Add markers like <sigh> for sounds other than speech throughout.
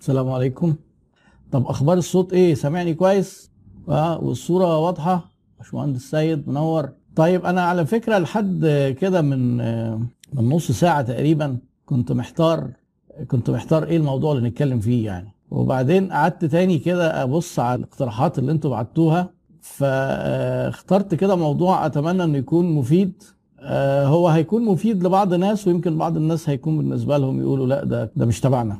السلام عليكم. طب أخبار الصوت إيه؟ سامعني كويس؟ آه والصورة واضحة؟ باشمهندس سيد منور. طيب أنا على فكرة لحد كده من آه، من نص ساعة تقريبا كنت محتار كنت محتار إيه الموضوع اللي نتكلم فيه يعني. وبعدين قعدت تاني كده أبص على الاقتراحات اللي أنتوا بعتوها فاخترت كده موضوع أتمنى إنه يكون مفيد. آه، هو هيكون مفيد لبعض الناس ويمكن بعض الناس هيكون بالنسبة لهم يقولوا لا ده ده مش تبعنا. آه،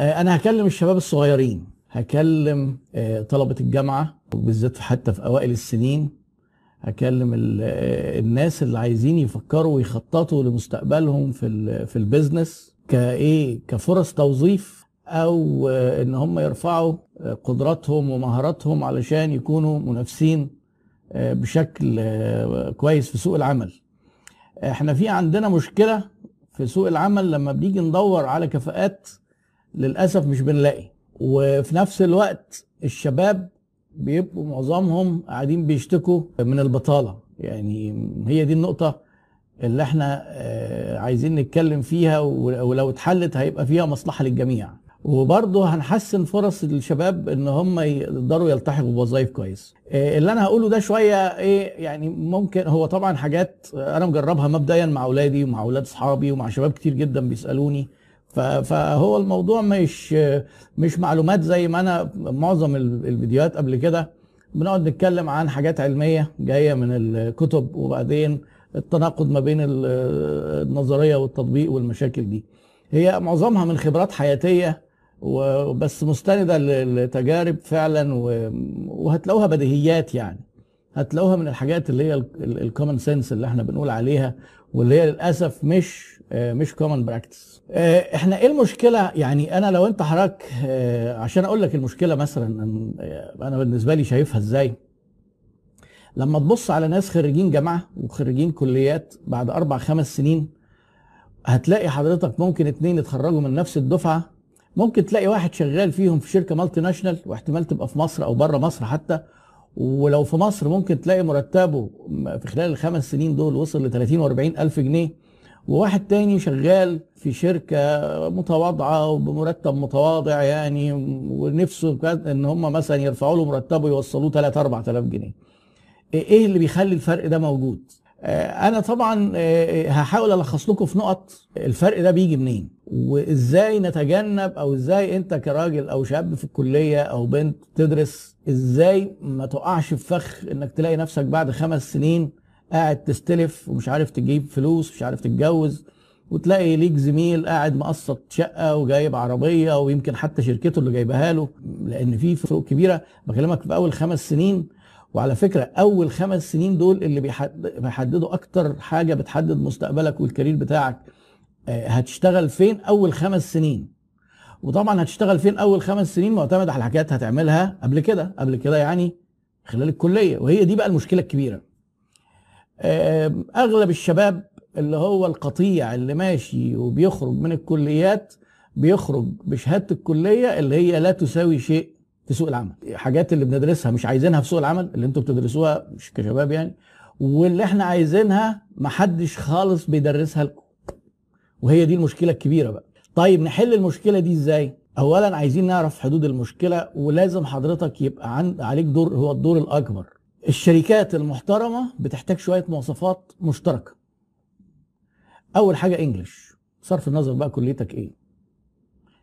أنا هكلم الشباب الصغيرين. هكلم آه، طلبة الجامعة وبالذات حتى في أوائل السنين. هكلم آه، الناس اللي عايزين يفكروا ويخططوا لمستقبلهم في في البيزنس كايه كفرص توظيف أو آه، إن هم يرفعوا آه، قدراتهم ومهاراتهم علشان يكونوا منافسين آه، بشكل آه، كويس في سوق العمل. إحنا في عندنا مشكلة في سوق العمل لما بنيجي ندور على كفاءات للأسف مش بنلاقي. وفي نفس الوقت الشباب بيبقوا معظمهم قاعدين بيشتكوا من البطالة. يعني هي دي النقطة اللي إحنا آه، عايزين نتكلم فيها ول- ولو اتحلت هيبقى فيها مصلحة للجميع. وبرضه هنحسن فرص الشباب إن هم يقدروا يلتحقوا بوظائف كويس. آه، اللي أنا هقوله ده شوية إيه يعني ممكن هو طبعا حاجات أنا مجربها مبدئيا مع أولادي ومع أولاد أصحابي ومع شباب كتير جدا بيسألوني. فهو الموضوع مش مش معلومات زي ما أنا معظم ال- الفيديوهات قبل كده. بنقعد نتكلم عن حاجات علمية جاية من الكتب وبعدين التناقض ما بين ال- النظرية والتطبيق والمشاكل دي. هي معظمها من خبرات حياتية وبس مستندة لتجارب فعلا وهتلاقوها بديهيات يعني. هتلاقوها من الحاجات اللي هي الكومن سنس اللي إحنا بنقول عليها واللي هي للأسف مش آه، مش common practice إحنا إيه المشكلة؟ يعني أنا لو أنت حضرتك آه، عشان أقول لك المشكلة مثلا آه، أنا بالنسبة لي شايفها إزاي؟ لما تبص على ناس خريجين جامعة وخريجين كليات بعد أربع خمس سنين هتلاقي حضرتك ممكن اتنين يتخرجوا من نفس الدفعة. ممكن تلاقي واحد شغال فيهم في شركة multinational واحتمال تبقى في مصر أو بره مصر حتى. ولو في مصر ممكن تلاقي مرتبه في خلال الخمس سنين دول وصل ل 30 و 40 ألف جنيه. وواحد تاني شغال في شركة متواضعة وبمرتب متواضع يعني ونفسه إن هم مثلا يرفعوا له مرتبه يوصلوه 3 4000 جنيه. إيه اللي بيخلي الفرق ده موجود؟ أنا طبعا آه، هحاول ألخص لكم في نقط الفرق ده بيجي منين وإزاي نتجنب أو إزاي أنت كراجل أو شاب في الكلية أو بنت تدرس إزاي ما تقعش في فخ إنك تلاقي نفسك بعد خمس سنين قاعد تستلف ومش عارف تجيب فلوس مش عارف تتجوز وتلاقي ليك زميل قاعد مقسط شقة وجايب عربية ويمكن حتى شركته اللي جايبها له لأن في فروق كبيرة. بكلمك في أول خمس سنين وعلى فكرة أول خمس سنين دول اللي بيحد- بيحددوا أكتر حاجة بتحدد مستقبلك والكارير بتاعك آه، هتشتغل فين أول خمس سنين؟ وطبعا هتشتغل فين أول خمس سنين؟ معتمد على حاجات هتعملها قبل كده قبل كده يعني خلال الكلية وهي دي بقى المشكلة الكبيرة. أغلب الشباب اللي هو القطيع اللي ماشي وبيخرج من الكليات بيخرج بشهادة الكلية اللي هي لا تساوي شيء. في سوق العمل. حاجات اللي بندرسها مش عايزينها في سوق العمل اللي أنتوا بتدرسوها مش كشباب يعني. واللي إحنا عايزينها محدش خالص بيدرسها لكم. وهي دي المشكلة الكبيرة بقى. طيب نحل المشكلة دي إزاي؟ اولا عايزين نعرف حدود المشكلة ولازم حضرتك يبقى عن عليك دور هو الدور الأكبر. الشركات المحترمة بتحتاج شوية مواصفات مشتركة. أول حاجة English صرف النظر بقى كليتك إيه؟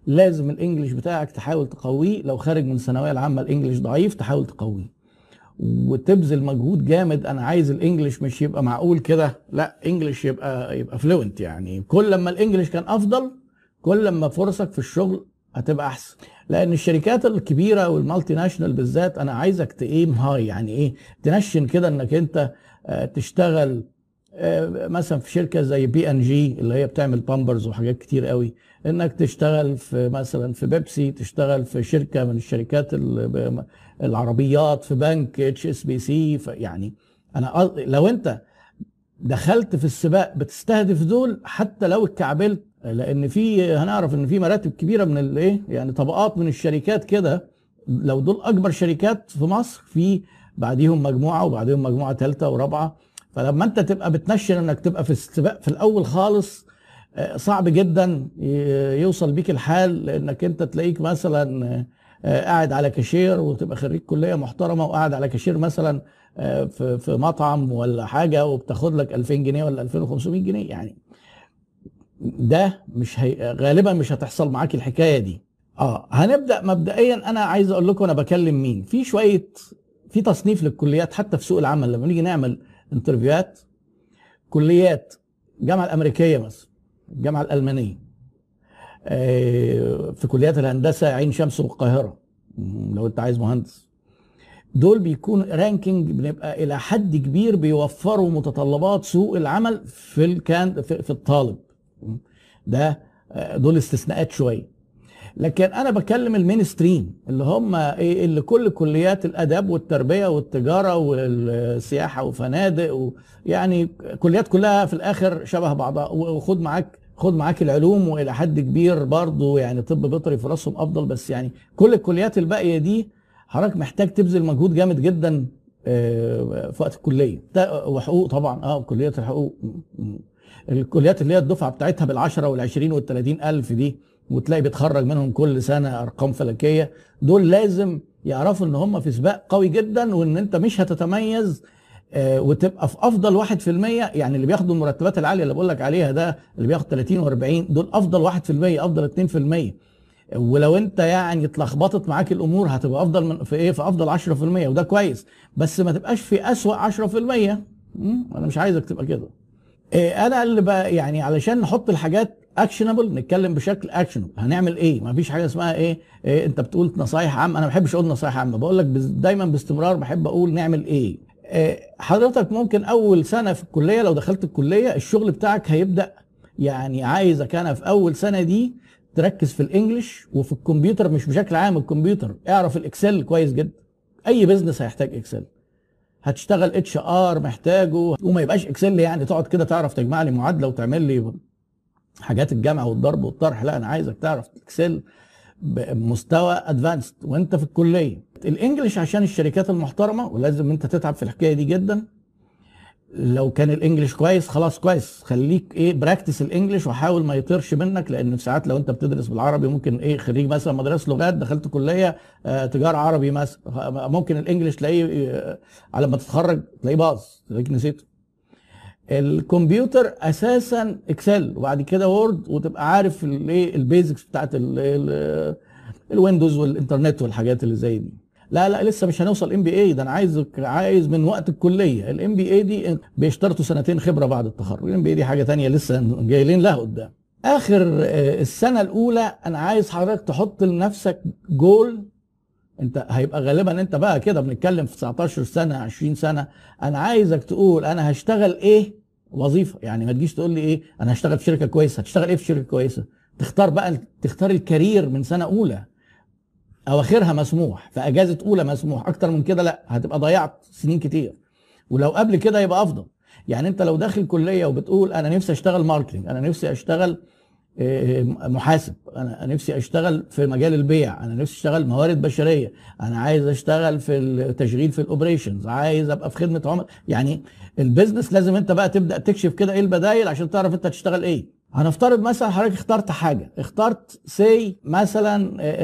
لازم ال English بتاعك تحاول تقويه. لو خارج من الثانوية العامة ال English ضعيف تحاول تقويه. وتبذل مجهود جامد. أنا عايز ال English مش يبقى معقول كده. لا English يبقى يبقى fluent يعني. كل لما ال English كان أفضل كل لما فرصك في الشغل هتبقى أحسن. لأن الشركات الكبيرة وال multinational بالذات أنا عايزك ت aim high. يعني إيه؟ تنشن كده إنك أنت آه، تشتغل مثلا في شركة زي بي ان جي اللي هي بتعمل بامبرز وحاجات كتير قوي إنك تشتغل في مثلا في بيبسي تشتغل في شركة من الشركات ال- العربيات في بنك HSBC يعني أنا لو أنت دخلت في السباق بتستهدف دول حتى لو اتكعبلت لأن في هنعرف إن في مراتب كبيرة من الايه يعني طبقات من الشركات كده. لو دول أكبر شركات في مصر في بعديهم مجموعة وبعديهم مجموعة ثالثه ورابعة فلما انت تبقى بتنشن انك تبقى في السباق في الأول خالص آه، صعب جدا يوصل بيك الحال لأنك انت تلاقيك مثلا آه، قاعد على كاشير وتبقى خريج كلية محترمة وقاعد على كاشير مثلا آه، في في مطعم ولا حاجة وبتاخد لك 2000 جنيه ولا 2500 جنيه يعني. ده مش هي غالبا مش هتحصل معاك الحكاية دي. آه هنبدأ مبدئيا أنا عايز أقول لكم أنا بكلم مين؟ في شوية في تصنيف للكليات حتى في سوق العمل لما نيجي نعمل interview هات كليات الجامعة الأمريكية مثلا الجامعة الألمانية آه، في كليات الهندسة عين شمس والقاهرة لو أنت عايز مهندس. دول بيكون ranking بنبقى إلى حد كبير بيوفروا متطلبات سوق العمل في الكان في الطالب. ده آه، دول استثناءات شوية. لكن أنا بكلم المين ستريم اللي هم إيه اللي كل كليات الأداب والتربية والتجارة والسياحة وفنادق ويعني كليات كلها في الآخر شبه بعضها وخد معاك خد معاك العلوم وإلى حد كبير برضه يعني طب بيطري فرصهم أفضل. بس يعني كل الكليات الباقية دي حضرتك محتاج تبذل مجهود جامد جدا آه، في وقت الكلية. وحقوق طبعا. آه كليه الحقوق. الكليات اللي هي الدفعة بتاعتها بال10 وال20 وال30 ألف دي وتلاقي بيتخرج منهم كل سنة أرقام فلكية دول لازم يعرفوا إن هم في سباق قوي جدا وإن أنت مش هتتميز آه، وتبقى في أفضل 1% يعني اللي بياخدوا المرتبات العالية اللي بقول لك عليها ده اللي بياخد 30 و40 دول أفضل 1% أفضل 2% ولو أنت يعني اتلخبطت معاك الأمور هتبقى أفضل من في إيه؟ في أفضل 10% وده كويس. بس ما تبقاش في أسوأ 10% أنا مش عايزك تبقى كده. آه، أنا اللي بقى يعني علشان نحط الحاجات actionable نتكلم بشكل actionable هنعمل إيه؟ ما فيش حاجة اسمها إيه, إيه أنت بتقول نصايح عامة. أنا ما بحبش أقول نصايح عامة. بقول لك دايما باستمرار بحب أقول نعمل إيه؟ إيه حضرتك ممكن أول سنة في الكلية لو دخلت الكلية الشغل بتاعك هيبدأ يعني عايزك أنا في أول سنة دي تركز في ال English وفي الكمبيوتر مش بشكل عام الكمبيوتر. اعرف ال Excel كويس جدا. أي business هيحتاج Excel. هتشتغل HR محتاجه. وما يبقاش Excel يعني تقعد كده تعرف تجمع لي معادلة وتعمل لي حاجات الجمع والضرب والطرح لا أنا عايزك تعرف Excel بمستوى advanced وأنت في الكلية. ال English عشان الشركات المحترمة ولازم أنت تتعب في الحكاية دي جدا. لو كان ال English كويس خلاص كويس. خليك إيه practice ال English وحاول ما يطيرش منك لأن ساعات لو أنت بتدرس بالعربي ممكن إيه خريج مثلا مدرسة لغات دخلت كلية آه تجارة عربي مثلا. ممكن ال English تلاقيه آه على ما تتخرج تلاقيه باظ. تلاقيك نسيته. الكمبيوتر أساسا Excel وبعد كده Word وتبقى عارف الايه ال basics بتاعت ال Windows والإنترنت والحاجات اللي زي دي. لا لا لسه مش هنوصل MBA ده أنا عايز عايز من وقت الكلية. ال MBA دي بيشترطوا سنتين خبرة بعد التخرج. ال MBA دي حاجة تانية لسه جايين لها قدام. آخر آه، السنة الأولى أنا عايز حضرتك تحط لنفسك جول أنت هيبقى غالبا أنت بقى كده بنتكلم في 19 سنة 20 سنة. أنا عايزك تقول أنا هشتغل إيه وظيفة. يعني ما تجيش تقول لي إيه أنا هشتغل في شركة كويسة. هتشتغل إيه في شركة كويسة؟ تختار بقى تختار ال career من سنة أولى. أواخرها مسموح. في أجازة أولى مسموح. أكتر من كده لا هتبقى ضيعت سنين كتير. ولو قبل كده يبقى أفضل. يعني أنت لو داخل كلية وبتقول أنا نفسي أشتغل marketing أنا نفسي أشتغل محاسب. أنا نفسي أشتغل في مجال البيع. أنا نفسي أشتغل موارد بشرية. أنا عايز أشتغل في التشغيل في ال operations عايز أبقى في خدمة عملاء. يعني ال business لازم أنت بقى تبدأ تكشف كده إيه البدايل عشان تعرف أنت هتشتغل إيه. هنفترض مثلا حضرتك اخترت حاجة. اخترت say مثلا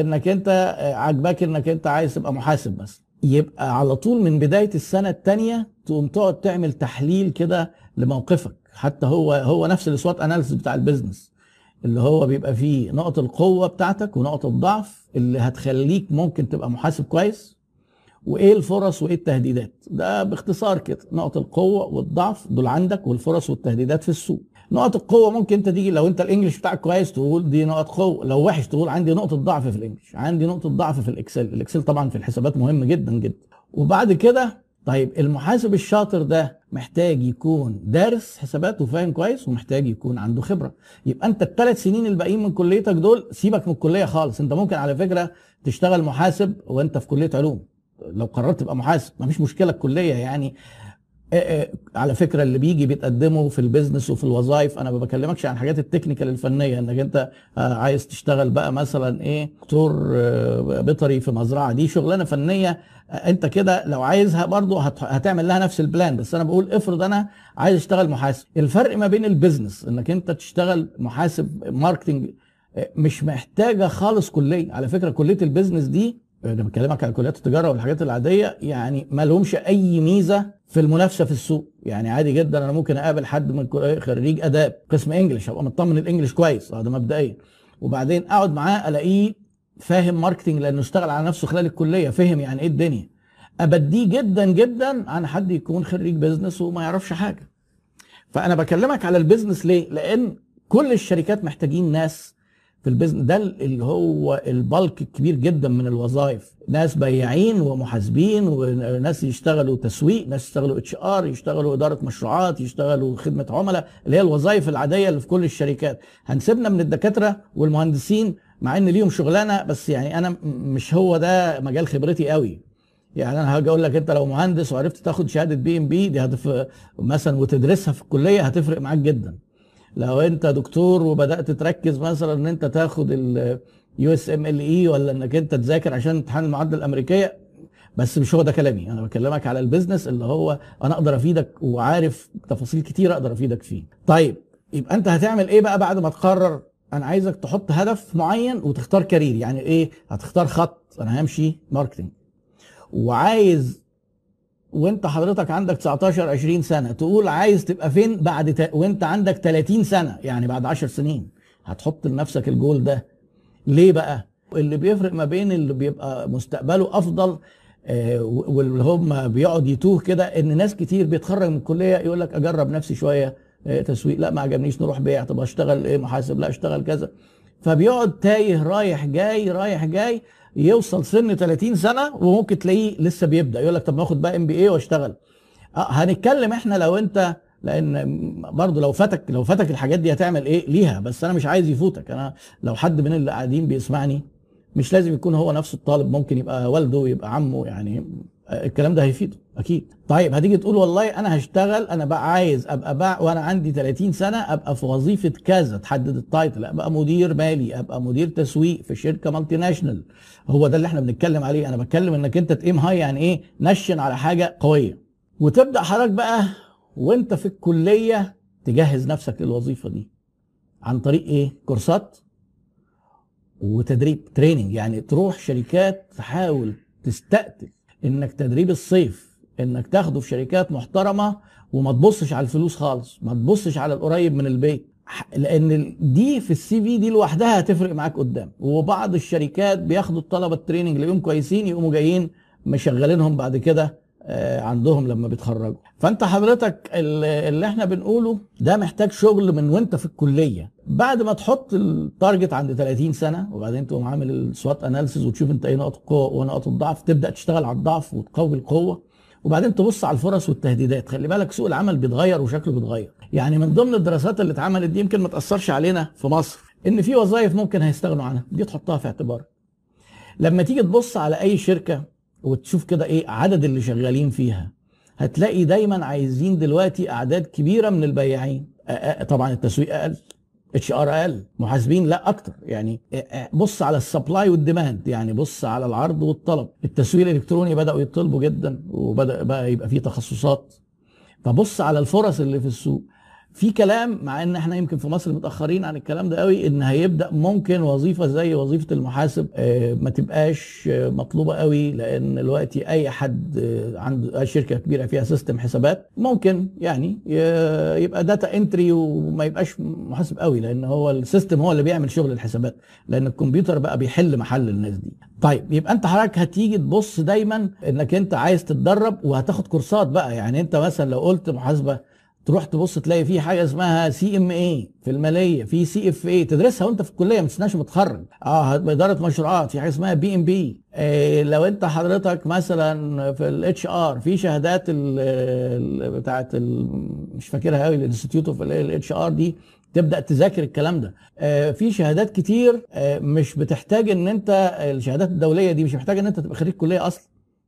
إنك أنت عاجباك إنك أنت عايز تبقى محاسب مثلا. يبقى على طول من بداية السنة الثانية تقوم تقعد تعمل تحليل كده لموقفك. حتى هو هو نفس ال SWOT analysis بتاع ال business اللي هو بيبقى فيه نقط القوة بتاعتك ونقط الضعف اللي هتخليك ممكن تبقى محاسب كويس وإيه الفرص وإيه التهديدات. ده باختصار كده نقط القوة والضعف دول عندك والفرص والتهديدات في السوق. نقط القوة ممكن أنت تيجي لو أنت ال English بتاعك كويس تقول دي نقط قوة لو وحش تقول عندي نقطة ضعف في ال English عندي نقطة ضعف في ال Excel. ال Excel طبعا في الحسابات مهم جدا جدا. وبعد كده طيب المحاسب الشاطر ده محتاج يكون دارس حسابات وفاهم كويس ومحتاج يكون عنده خبرة. يبقى انت الثلاث سنين الباقيين من كليتك دول سيبك من الكلية خالص. انت ممكن على فكرة تشتغل محاسب وانت في كلية علوم. لو قررت تبقى محاسب مفيش مشكلة الكلية يعني على فكرة اللي بيجي بيتقدموا في ال business وفي الوظائف أنا ما بكلمكش عن حاجات ال technical الفنية إنك أنت آه، عايز تشتغل بقى مثلا إيه دكتور بيطري في مزرعة دي شغلانة فنية. أنت كده لو عايزها برضه هتعمل لها نفس ال plan بس أنا بقول افرض أنا عايز أشتغل محاسب. الفرق ما بين ال business إنك أنت تشتغل محاسب marketing مش محتاجة خالص كلية. على فكرة كلية ال business دي أنا بكلمك على كليات التجارة والحاجات العادية يعني ما لهمش أي ميزة في المنافسة في السوق. يعني عادي جدا أنا ممكن أقابل حد من خريج آداب قسم English أبقى مطمن ال English كويس ده مبدئيا. وبعدين أقعد معاه ألاقيه فاهم marketing لأنه اشتغل على نفسه خلال الكلية فهم يعني إيه الدنيا. أبديه جدا جدا عن حد يكون خريج business وما يعرفش حاجة. فأنا بكلمك على ال business ليه؟ لأن كل الشركات محتاجين ناس في ال business ده اللي هو ال bulk الكبير جدا من الوظائف. ناس بياعين ومحاسبين وناس يشتغلوا تسويق ناس يشتغلوا HR يشتغلوا إدارة مشروعات يشتغلوا خدمة عملاء اللي هي الوظائف العادية اللي في كل الشركات. هنسيبنا من الدكاترة والمهندسين مع إن ليهم شغلانة بس يعني أنا مش هو ده مجال خبرتي قوي. يعني أنا هاجي أقول لك أنت لو مهندس وعرفت تاخد شهادة PMP دي هتف... مثلا وتدرسها في الكلية هتفرق معاك جدا. لو انت دكتور وبدأت تركز مثلا إن انت تاخد ال USMLE ولا إنك انت تذاكر عشان امتحان المعادلة الأمريكية بس مش هو ده كلامي. أنا بكلمك على ال business اللي هو أنا أقدر أفيدك وعارف تفاصيل كتير أقدر أفيدك فيه. طيب يبقى أنت هتعمل إيه بقى بعد ما تقرر؟ أنا عايزك تحط هدف معين وتختار career. يعني إيه؟ هتختار خط. أنا همشي marketing وعايز وانت حضرتك عندك 19 20 سنة تقول عايز تبقى فين بعد ت... وانت عندك 30 سنة يعني بعد 10 سنين هتحط لنفسك الجول ده. ليه بقى؟ اللي بيفرق ما بين اللي بيبقى مستقبله أفضل آه واللي هم بيقعد يتوه كده إن ناس كتير بيتخرج من الكلية يقول لك أجرب نفسي شوية آه تسويق لا ما عجبنيش نروح بيع طب أشتغل إيه محاسب لا أشتغل كذا. فبيقعد تايه رايح جاي رايح جاي يوصل سن 30 سنة وممكن تلاقيه لسه بيبدأ. يقول لك طب ما آخد بقى MBA واشتغل. أه هنتكلم إحنا لو أنت لأن برضه لو فاتك لو فاتك الحاجات دي هتعمل إيه؟ ليها. بس أنا مش عايز يفوتك. أنا لو حد من اللي قاعدين بيسمعني مش لازم يكون هو نفس الطالب. ممكن يبقى والده يبقى عمه يعني الكلام ده هيفيده أكيد. طيب هتيجي تقول والله أنا هشتغل أنا بقى عايز أبقى بقى وأنا عندي 30 سنة أبقى في وظيفة كذا تحدد ال title أبقى مدير مالي أبقى مدير تسويق في شركة multinational هو ده اللي إحنا بنتكلم عليه. أنا بتكلم إنك أنت تقيم هاي يعني إيه؟ نشن على حاجة قوية. وتبدأ حضرتك بقى وأنت في الكلية تجهز نفسك للوظيفة دي. عن طريق إيه؟ كورسات وتدريب training يعني تروح شركات تحاول تستقتل إنك تدريب الصيف إنك تاخده في شركات محترمة وما تبصش على الفلوس خالص ما تبصش على القريب من البيت. لأن دي في ال CV دي لوحدها هتفرق معاك قدام. وبعض الشركات بياخدوا الطلبة ال training اللي كويسين يقوموا جايين مشغلينهم بعد كده عندهم لما بيتخرجوا. فانت حضرتك اللي إحنا بنقوله ده محتاج شغل من وانت في الكلية. بعد ما تحط ال target عند 30 سنة وبعدين تقوم عامل ال SWOT analysis وتشوف انت إيه نقط القوه ونقط الضعف تبدأ تشتغل على الضعف وتقوي القوة. وبعدين تبص على الفرص والتهديدات. خلي بالك سوق العمل بيتغير وشكله بيتغير. يعني من ضمن الدراسات اللي اتعملت دي يمكن ما تأثرش علينا في مصر إن في وظائف ممكن هيستغنوا عنها. دي تحطها في اعتبارك لما تيجي تبص على أي شركة وتشوف كده إيه عدد اللي شغالين فيها. هتلاقي دايما عايزين دلوقتي أعداد كبيرة من البياعين. طبعا التسويق أقل HR أقل محاسبين لا أكتر. يعني بص على ال supply وال demand. يعني بص على العرض والطلب. التسويق الإلكتروني بدأوا يطلبوا جدا وبدأ بقى يبقى فيه تخصصات. فبص على الفرص اللي في السوق. في كلام مع إن إحنا يمكن في مصر متأخرين عن الكلام ده قوي إن هيبدأ ممكن وظيفة زي وظيفة المحاسب آه، ما تبقاش آه، مطلوبة قوي لأن دلوقتي أي حد آه، عنده شركة كبيرة فيها system حسابات ممكن يعني يبقى data entry وما يبقاش محاسب قوي لأن هو ال system هو اللي بيعمل شغل الحسابات لأن الكمبيوتر بقى بيحل محل الناس دي. طيب يبقى أنت حضرتك هتيجي تبص دايما إنك أنت عايز تتدرب وهتاخد كورسات بقى يعني أنت مثلا لو قلت محاسبة تروح تبص تلاقي في حاجة اسمها CMA في المالية في CFA تدرسها وانت في الكلية ما تستناش متخرج. آه إدارة مشروعات في حاجة اسمها PMP لو انت حضرتك مثلا في ال HR في شهادات بتاعت مش فاكرها قوي ال institute of ال HR دي تبدأ تذاكر الكلام ده. آه في شهادات كتير آه مش بتحتاج إن انت الشهادات الدولية دي مش محتاج إن انت تبقى خريج كلية أصلا.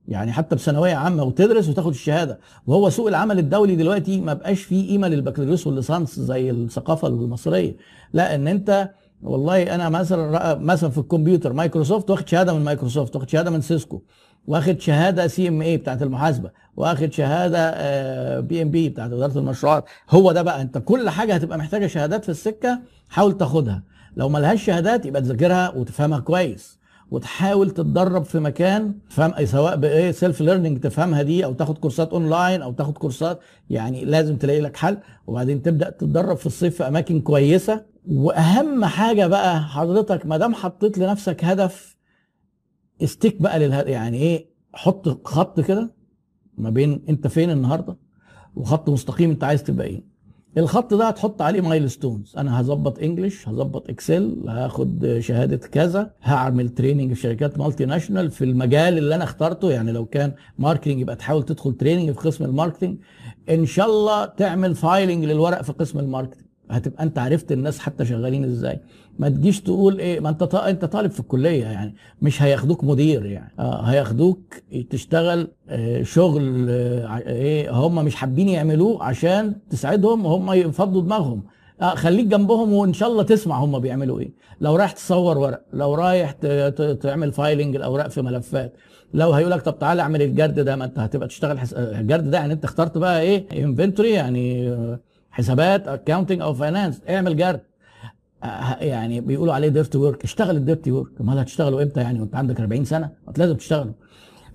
يعني حتى بثانويه عامة وتدرس وتاخد الشهادة. وهو سوق العمل الدولي دلوقتي ما بقاش فيه قيمة للبكالوريوس والليسانس زي الثقافة المصرية. لا إن أنت والله أنا مثلا مثلا في الكمبيوتر مايكروسوفت واخد شهادة من مايكروسوفت واخد شهادة من سيسكو واخد شهادة CMA بتاعت المحاسبة واخد شهادة PMP بتاعت اداره المشروعات. هو ده بقى. أنت كل حاجة هتبقى محتاجة شهادات في السكة حاول تاخدها. لو ملهاش شهادات يبقى تذاكرها وتفهمها كويس. وتحاول تتدرب في مكان تفهم سواء بايه self learning تفهمها دي أو تاخد كورسات اونلاين أو تاخد كورسات يعني لازم تلاقي لك حل. وبعدين تبدأ تتدرب في الصيف في أماكن كويسة. وأهم حاجة بقى حضرتك ما دام حطيت لنفسك هدف stick بقى للهدف يعني إيه حط خط كده ما بين أنت فين النهارده وخط مستقيم أنت عايز تبقى إيه. الخط ده هتحط عليه milestones أنا هظبط English هظبط Excel هاخد شهادة كذا هعمل training في شركات multinational في المجال اللي أنا اخترته. يعني لو كان marketing يبقى تحاول تدخل training في قسم ال marketing إن شاء الله تعمل filing للورق في قسم ال marketing هتبقى انت عرفت الناس حتى شغالين إزاي. ما تجيش تقول إيه ما انت انت طالب في الكلية يعني مش هياخدوك مدير يعني. آه هياخدوك تشتغل آه شغل آه إيه هم مش حابين يعملوه عشان تساعدهم وهم يفضوا دماغهم. آه خليك جنبهم وان شاء الله تسمع هم بيعملوا إيه. لو رايح تصور ورق لو رايح تعمل filing الأوراق في ملفات لو هيقول لك طب تعالى اعمل الجرد ده ما انت هتبقى تشتغل حس... الجرد ده يعني انت اخترت بقى إيه inventory يعني حسابات accounting أو finance اعمل جرد. يعني بيقولوا عليه dirty work اشتغل ال dirty work امال هتشتغلوا إمتى يعني وانت عندك 40 سنة؟ لازم تشتغلوا.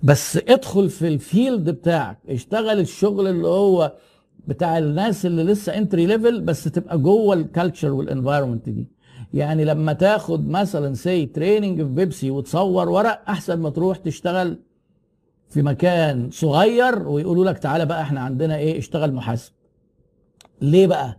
بس ادخل في ال field بتاعك. اشتغل الشغل اللي هو بتاع الناس اللي لسه entry level بس تبقى جوه ال culture وال environment دي. يعني لما تاخد مثلا سي training في بيبسي وتصور ورق أحسن ما تروح تشتغل في مكان صغير ويقولوا لك تعالى بقى إحنا عندنا إيه اشتغل محاسب. ليه بقى؟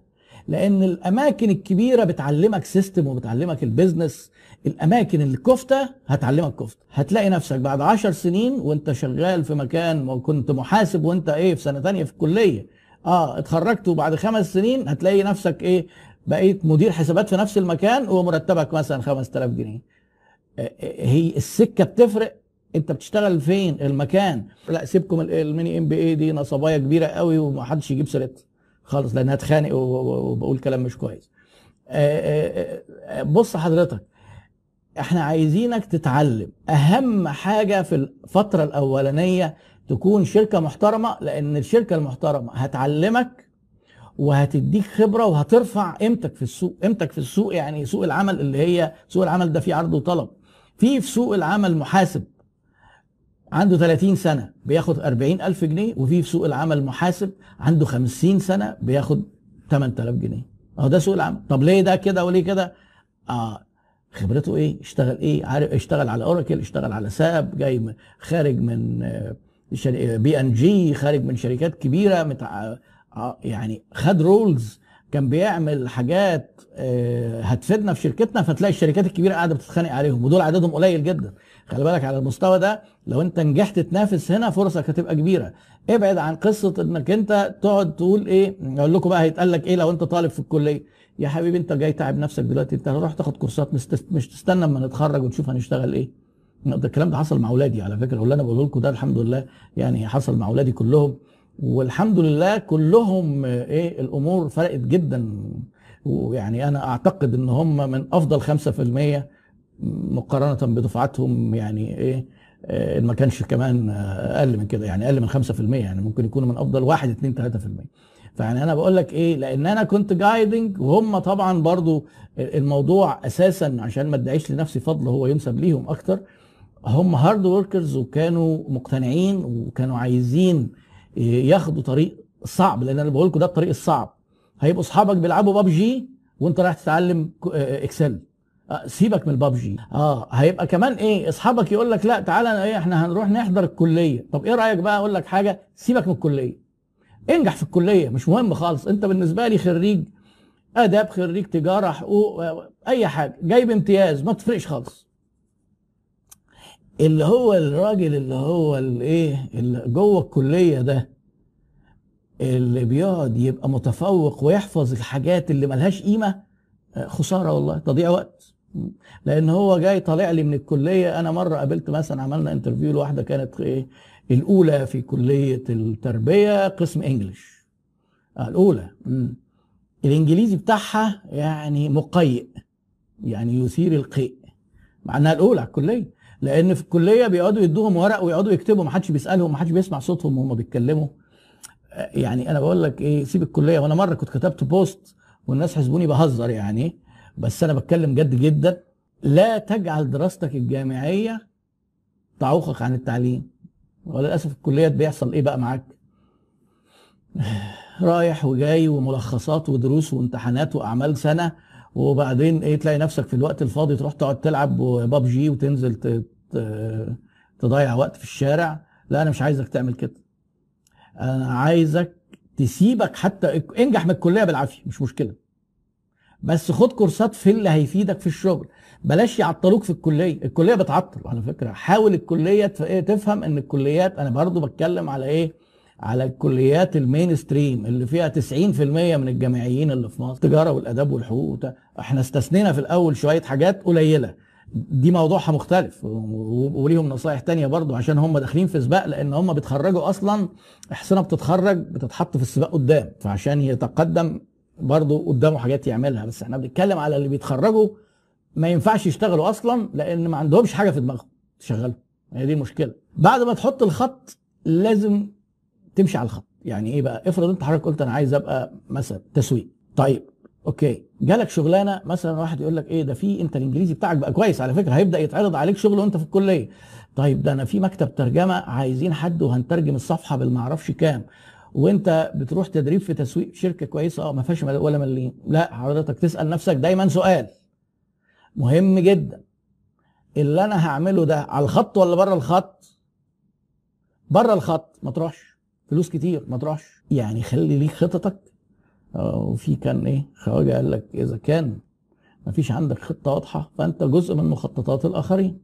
لأن الأماكن الكبيرة بتعلمك system وبتعلمك ال business الأماكن اللي كفته هتعلمك كفتة. هتلاقي نفسك بعد عشر سنين وانت شغال في مكان وكنت محاسب وانت إيه في سنة تانية في الكلية. آه اتخرجت وبعد خمس سنين هتلاقي نفسك إيه بقيت مدير حسابات في نفس المكان ومرتبك مثلا 5000 جنيه. هي السكة بتفرق. انت بتشتغل فين؟ المكان. لا سيبكم ال mini MBA دي نصباية كبيرة قوي ومحدش يجيب سيرتها. خالص لأن هتخانق وبقول كلام مش كويس. بص حضرتك إحنا عايزينك تتعلم أهم حاجة في الفترة الأولانية تكون شركة محترمة لأن الشركة المحترمة هتعلمك وهتديك خبرة وهترفع قيمتك في السوق. قيمتك في السوق يعني سوق العمل اللي هي سوق العمل ده فيه عرض وطلب. في في سوق العمل محاسب. عنده 30 سنة بياخد 40 ألف جنيه وفي في سوق العمل محاسب عنده 50 سنة بياخد 8000 جنيه. أهو ده سوق العمل. طب ليه ده كده وليه كده؟ آه خبرته إيه؟ اشتغل إيه؟ عارف اشتغل على Oracle اشتغل على SAP جاي من خارج من بي إن جي خارج من شركات كبيرة متع... يعني خد roles كان بيعمل حاجات هتفيدنا في شركتنا فتلاقي الشركات الكبيرة قاعدة بتتخانق عليهم ودول عددهم قليل جدا. خلي بالك على المستوى ده لو انت نجحت تنافس هنا فرصك هتبقى كبيرة. ابعد عن قصة انك انت تقعد تقول إيه أقول لكم بقى هيتقال لك إيه لو انت طالب في الكلية. يا حبيبي انت جاي تعب نفسك دلوقتي انت هتروح تاخد كورسات مش تستنى اما نتخرج ونشوف هنشتغل إيه. ده الكلام ده حصل مع اولادي على فكرة واللي أنا بقوله لكم ده الحمد لله يعني حصل مع اولادي كلهم. والحمد لله كلهم إيه الأمور فرقت جدا. ويعني أنا أعتقد إن هم من أفضل 5% مقارنة بدفعاتهم يعني إيه ما كانش كمان أقل من كده يعني أقل من 5% يعني ممكن يكونوا من أفضل 1 2 3% فيعني أنا بقول لك إيه لأن أنا كنت guiding وهم طبعا برضو الموضوع أساسا عشان ما ادعيش لنفسي فضل هو ينسب ليهم أكتر هم hard workers وكانوا مقتنعين وكانوا عايزين ياخدوا طريق صعب لأن أنا بقول لكم ده الطريق الصعب. هيبقوا أصحابك بيلعبوا بابجي وأنت رايح تتعلم Excel سيبك من البابجي. آه هيبقى كمان إيه أصحابك يقول لك لا تعالى إيه إحنا هنروح نحضر الكلية. طب إيه رأيك بقى؟ أقول لك حاجة سيبك من الكلية. انجح في الكلية مش مهم خالص. أنت بالنسبة لي خريج آداب خريج تجارة حقوق أي حاجة. جايب امتياز ما تفرقش خالص. اللي هو الراجل اللي هو الإيه اللي جوه الكلية ده اللي بيقعد يبقى متفوق ويحفظ الحاجات اللي ملهاش قيمة خسارة والله تضييع وقت. لأن هو جاي طالع لي من الكلية. أنا مرة قابلت مثلا عملنا interview لواحدة كانت إيه الأولى في كلية التربية قسم English آه الأولى. مم. الإنجليزي بتاعها يعني مقيء يعني يثير القيء مع إنها الأولى على الكلية. لأن في الكلية بيقعدوا يدوهم ورق ويقعدوا يكتبوا ما حدش بيسألهم ما حدش بيسمع صوتهم وهم بيتكلموا. يعني أنا بقول لك إيه سيب الكلية. وأنا مرة كنت كتبت post والناس حسبوني بهزر يعني. بس أنا بتكلم جد جدا لا تجعل دراستك الجامعية تعوقك عن التعليم. وللاسف الكليات بيحصل إيه بقى معاك؟ <sighs> رايح وجاي وملخصات ودروس وامتحانات وأعمال سنة وبعدين إيه تلاقي نفسك في الوقت الفاضي تروح تقعد تلعب ببجي وتنزل تضيع وقت في الشارع. لا أنا مش عايزك تعمل كده. أنا عايزك تسيبك حتى انجح من الكلية بالعافية مش مشكلة. بس خد كورسات في اللي هيفيدك في الشغل. بلاش يعطلوك في الكلية. الكلية بتعطل على فكرة. حاول الكلية تفهم إن الكليات أنا برضو بتكلم على إيه؟ على الكليات المين ستريم اللي فيها 90% من الجامعيين اللي في مصر. التجارة والأداب والحقوق. إحنا استثنينا في الأول شوية حاجات قليلة. دي موضوعها مختلف. وليهم نصايح تانية برضو عشان هم داخلين في سباق لأن هم بيتخرجوا أصلا احسنه بتتخرج بتتحط في السباق قدام. فعشان يتقدم برضو قدامه حاجات يعملها بس إحنا بنتكلم على اللي بيتخرجوا ما ينفعش يشتغلوا أصلا لأن ما عندهمش حاجة في دماغهم تشغلهم. هي دي المشكلة. بعد ما تحط الخط لازم تمشي على الخط. يعني إيه بقى؟ افرض أنت حضرتك قلت أنا عايز أبقى مثلا تسويق. طيب أوكي. جالك شغلانة مثلا واحد يقول لك إيه ده في أنت الإنجليزي بتاعك بقى كويس على فكرة هيبدأ يتعرض عليك شغل وأنت في الكلية. طيب ده أنا في مكتب ترجمة عايزين حد وهنترجم الصفحة بالمعرفش كام. وانت بتروح تدريب في تسويق شركة كويسة آه ما فيهاش ولا مليم. لا حضرتك تسأل نفسك دايما سؤال. مهم جدا. اللي أنا هعمله ده على الخط ولا بره الخط؟ بره الخط. ما تروحش. فلوس كتير. ما تروحش. يعني خلي ليك خططك وفي كان إيه؟ خواجه قال لك إذا كان ما فيش عندك خطة واضحة فأنت جزء من مخططات الآخرين.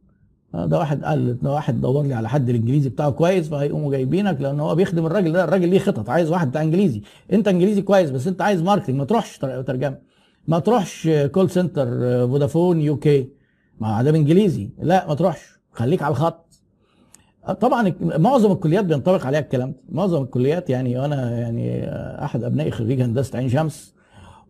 ده واحد قال ده واحد دور لي على حد الإنجليزي بتاعه كويس فهيقوموا جايبينك لأن هو بيخدم الراجل ده الراجل ليه خطط عايز واحد بتاع إنجليزي. أنت إنجليزي كويس بس أنت عايز marketing ما تروحش ترجمة. ما تروحش call center Vodafone UK ما ده انجليزي لا ما تروحش. خليك على الخط. طبعا معظم الكليات بينطبق عليها الكلام ده. معظم الكليات يعني أنا يعني أحد ابنائي خريج هندسة عين شمس.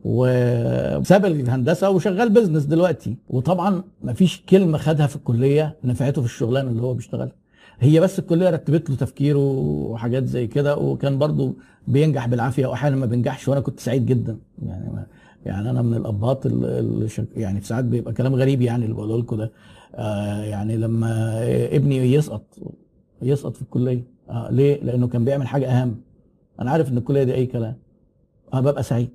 وساب الهندسة وشغال بزنس دلوقتي. وطبعا ما فيش كلمة خدها في الكلية نفعته في الشغلانة اللي هو بيشتغلها. هي بس الكلية رتبت له تفكيره وحاجات زي كده وكان برضو بينجح بالعافية واحيانا ما بينجحش وأنا كنت سعيد جدا. يعني يعني أنا من الأبهات اللي. يعني في ساعات بيبقى كلام غريب يعني اللي بقوله لكم ده. آه يعني لما ابني يسقط يسقط في الكلية. آه ليه؟ لأنه كان بيعمل حاجة أهم. أنا عارف إن الكلية دي أي كلام. أنا آه ببقى سعيد.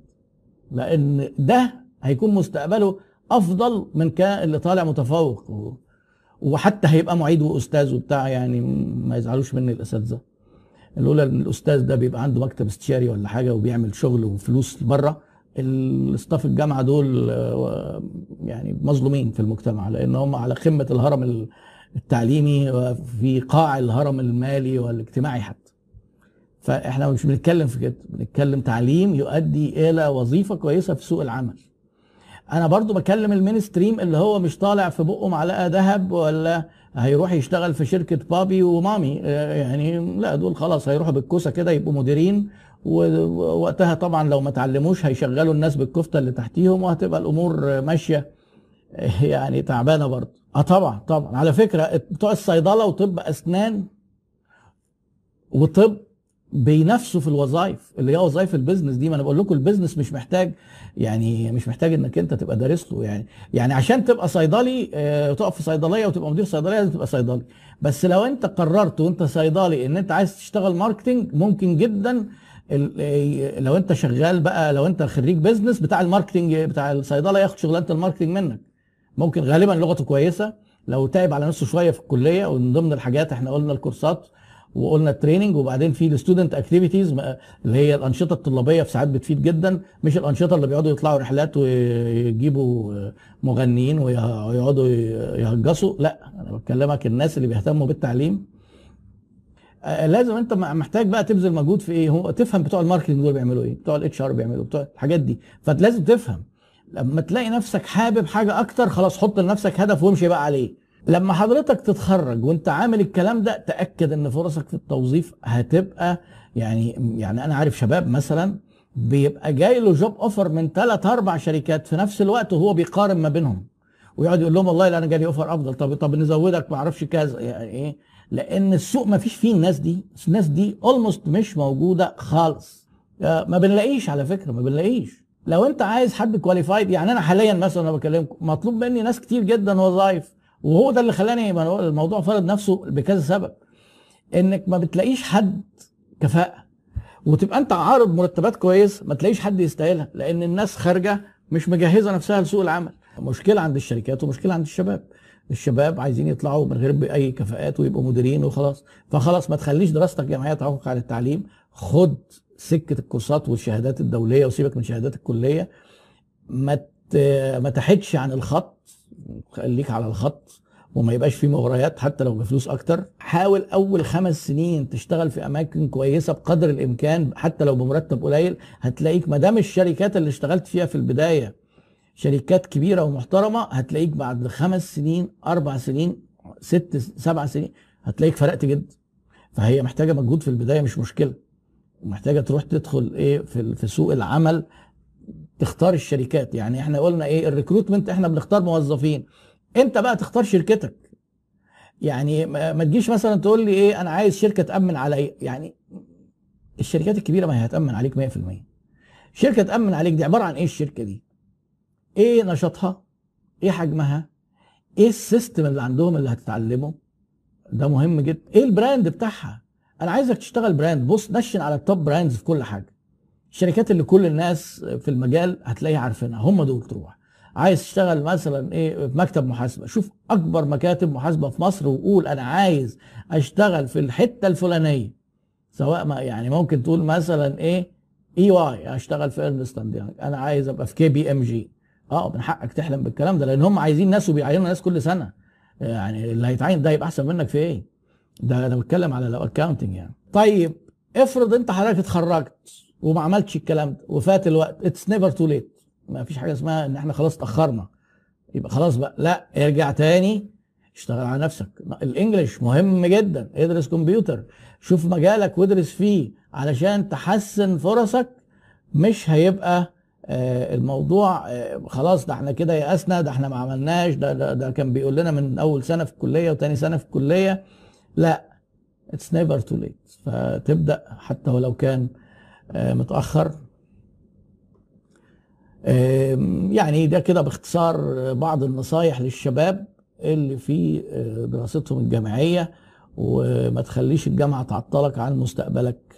لأن ده هيكون مستقبله أفضل من كان اللي طالع متفوق. وحتى هيبقى معيد وأستاذ وبتاع يعني ما يزعلوش مني الاساتذه الاولى إن الأستاذ ده بيبقى عنده مكتب استشاري ولا حاجة وبيعمل شغل وفلوس بره الاستاف الجامعة دول يعني مظلومين في المجتمع لأن هم على قمه الهرم التعليمي وفي قاع الهرم المالي والاجتماعي حتى فاحنا مش بنتكلم في كده بنتكلم تعليم يؤدي إلى وظيفة كويسة في سوق العمل. أنا برضو بكلم المينستريم اللي هو مش طالع في بقه معلقة ذهب ولا هيروح يشتغل في شركة بابي ومامي. يعني لا دول خلاص هيروحوا بالكوسة كده يبقوا مديرين ووقتها طبعا لو ما تعلموش هيشغلوا الناس بالكفتة اللي تحتيهم وهتبقى الأمور ماشية يعني تعبانة برضه آه طبعا طبعا. على فكرة بتوع الصيدلة وطب أسنان وطب بينافسوا في الوظائف اللي هي وظائف ال business دي. ما أنا بقول لكم ال business مش محتاج يعني مش محتاج إنك أنت تبقى دارس له يعني. يعني عشان تبقى صيدلي آه تقف في صيدلية وتبقى مدير صيدلية لازم تبقى صيدلي. بس لو أنت قررت وأنت صيدلي إن أنت عايز تشتغل marketing ممكن جدا لو أنت شغال بقى لو أنت خريج business بتاع ال marketing بتاع الصيدله ياخد شغلانة ال marketing منك. ممكن غالبا لغته كويسة. لو تعب على نفسه شوية في الكلية ومن ضمن الحاجات إحنا قلنا الكورسات وقلنا ال training وبعدين في ال student activities اللي هي الأنشطة الطلابية في ساعات بتفيد جدا مش الأنشطة اللي بيقعدوا يطلعوا رحلات ويجيبوا مغنيين ويقعدوا يهجصوا لا أنا بكلمك الناس اللي بيهتموا بالتعليم. لازم أنت محتاج بقى تبذل مجهود في إيه؟ هو تفهم بتوع ال marketing دول بيعملوا إيه بتوع ال HR بيعملوا بتوع الحاجات دي. فلازم تفهم. لما تلاقي نفسك حابب حاجة أكتر خلاص حط لنفسك هدف وامشي بقى عليه. لما حضرتك تتخرج وانت عامل الكلام ده تأكد إن فرصك في التوظيف هتبقى يعني يعني أنا عارف شباب مثلا بيبقى جاي له job offer من ثلاث أربع شركات في نفس الوقت وهو بيقارن ما بينهم. ويقعد يقول لهم والله لا أنا جالي offer أفضل. طب طب نزودك ما أعرفش كذا. يعني إيه؟ لأن السوق ما فيش فيه الناس دي. الناس دي almost مش موجودة خالص. ما بنلاقيش على فكرة ما بنلاقيش. لو أنت عايز حد كواليفايد يعني أنا حاليا مثلا أنا بكلمكم مطلوب مني ناس كتير جدا وظائف وهو ده اللي خلاني الموضوع فرض نفسه بكذا سبب. إنك ما بتلاقيش حد كفاءة. وتبقى أنت عارض مرتبات كويس ما تلاقيش حد يستاهلها لأن الناس خارجة مش مجهزة نفسها لسوق العمل. مشكلة عند الشركات ومشكلة عند الشباب. الشباب عايزين يطلعوا من غير اي كفاءات ويبقوا مديرين وخلاص. فخلاص ما تخليش دراستك جمعيه تعوق على التعليم. خد سكة الكورسات والشهادات الدولية وسيبك من شهادات الكلية. ما ما تحدش عن الخط. خليك على الخط وما يبقاش فيه مغريات حتى لو بفلوس أكتر. حاول أول خمس سنين تشتغل في أماكن كويسة بقدر الإمكان حتى لو بمرتب قليل. هتلاقيك ما دام الشركات اللي اشتغلت فيها في البداية شركات كبيرة ومحترمة هتلاقيك بعد خمس سنين أربع سنين ست سبع سنين هتلاقيك فرقت جدا. فهي محتاجة مجهود في البداية مش مشكلة. محتاجة تروح تدخل إيه في في سوق العمل تختار الشركات. يعني إحنا قلنا إيه الريكروتمنت إحنا بنختار موظفين. انت بقى تختار شركتك. يعني ما تجيش مثلا تقول لي إيه أنا عايز شركة تأمن عليا يعني الشركات الكبيرة ما هي هتأمن عليك 100% شركة تأمن عليك دي عبارة عن إيه الشركة دي؟ إيه نشاطها؟ إيه حجمها؟ إيه ال system اللي عندهم اللي هتتعلمه؟ ده مهم جدا. إيه ال brand بتاعها؟ أنا عايزك تشتغل brand. بص نشن على ال top brands في كل حاجة. الشركات اللي كل الناس في المجال هتلاقيها عارفينها هم دول تروح. عايز تشتغل مثلا إيه في مكتب محاسبة. شوف أكبر مكاتب محاسبة في مصر وقول أنا عايز أشتغل في الحتة الفلانية. سواء ما يعني ممكن تقول مثلا إيه EY أشتغل في Ernst أنا عايز أبقى في KPMG. آه من حقك تحلم بالكلام ده لأن هم عايزين ناس وبيعينوا ناس كل سنة. يعني اللي هيتعين ده يبقى أحسن منك في إيه؟ ده أنا بتكلم على لو accounting يعني. طيب افرض أنت حضرتك اتخرجت. وما عملتش الكلام ده. وفات الوقت. it's never too late ما فيش حاجة اسمها إن إحنا خلاص اتأخرنا. يبقى خلاص بقى. لا ارجع تاني. اشتغل على نفسك. ال English مهم جدا. ادرس كمبيوتر. شوف مجالك وادرس فيه علشان تحسن فرصك. مش هيبقى آه الموضوع آه خلاص ده إحنا كده يأسنا ده إحنا ما عملناش ده, ده ده كان بيقول لنا من أول سنة في الكلية وتاني سنة في الكلية. لا. it's never too late فتبدأ حتى ولو كان آه متأخر. يعني ده كده باختصار بعض النصايح للشباب اللي في دراستهم الجامعية وما تخليش الجامعة تعطلك عن مستقبلك.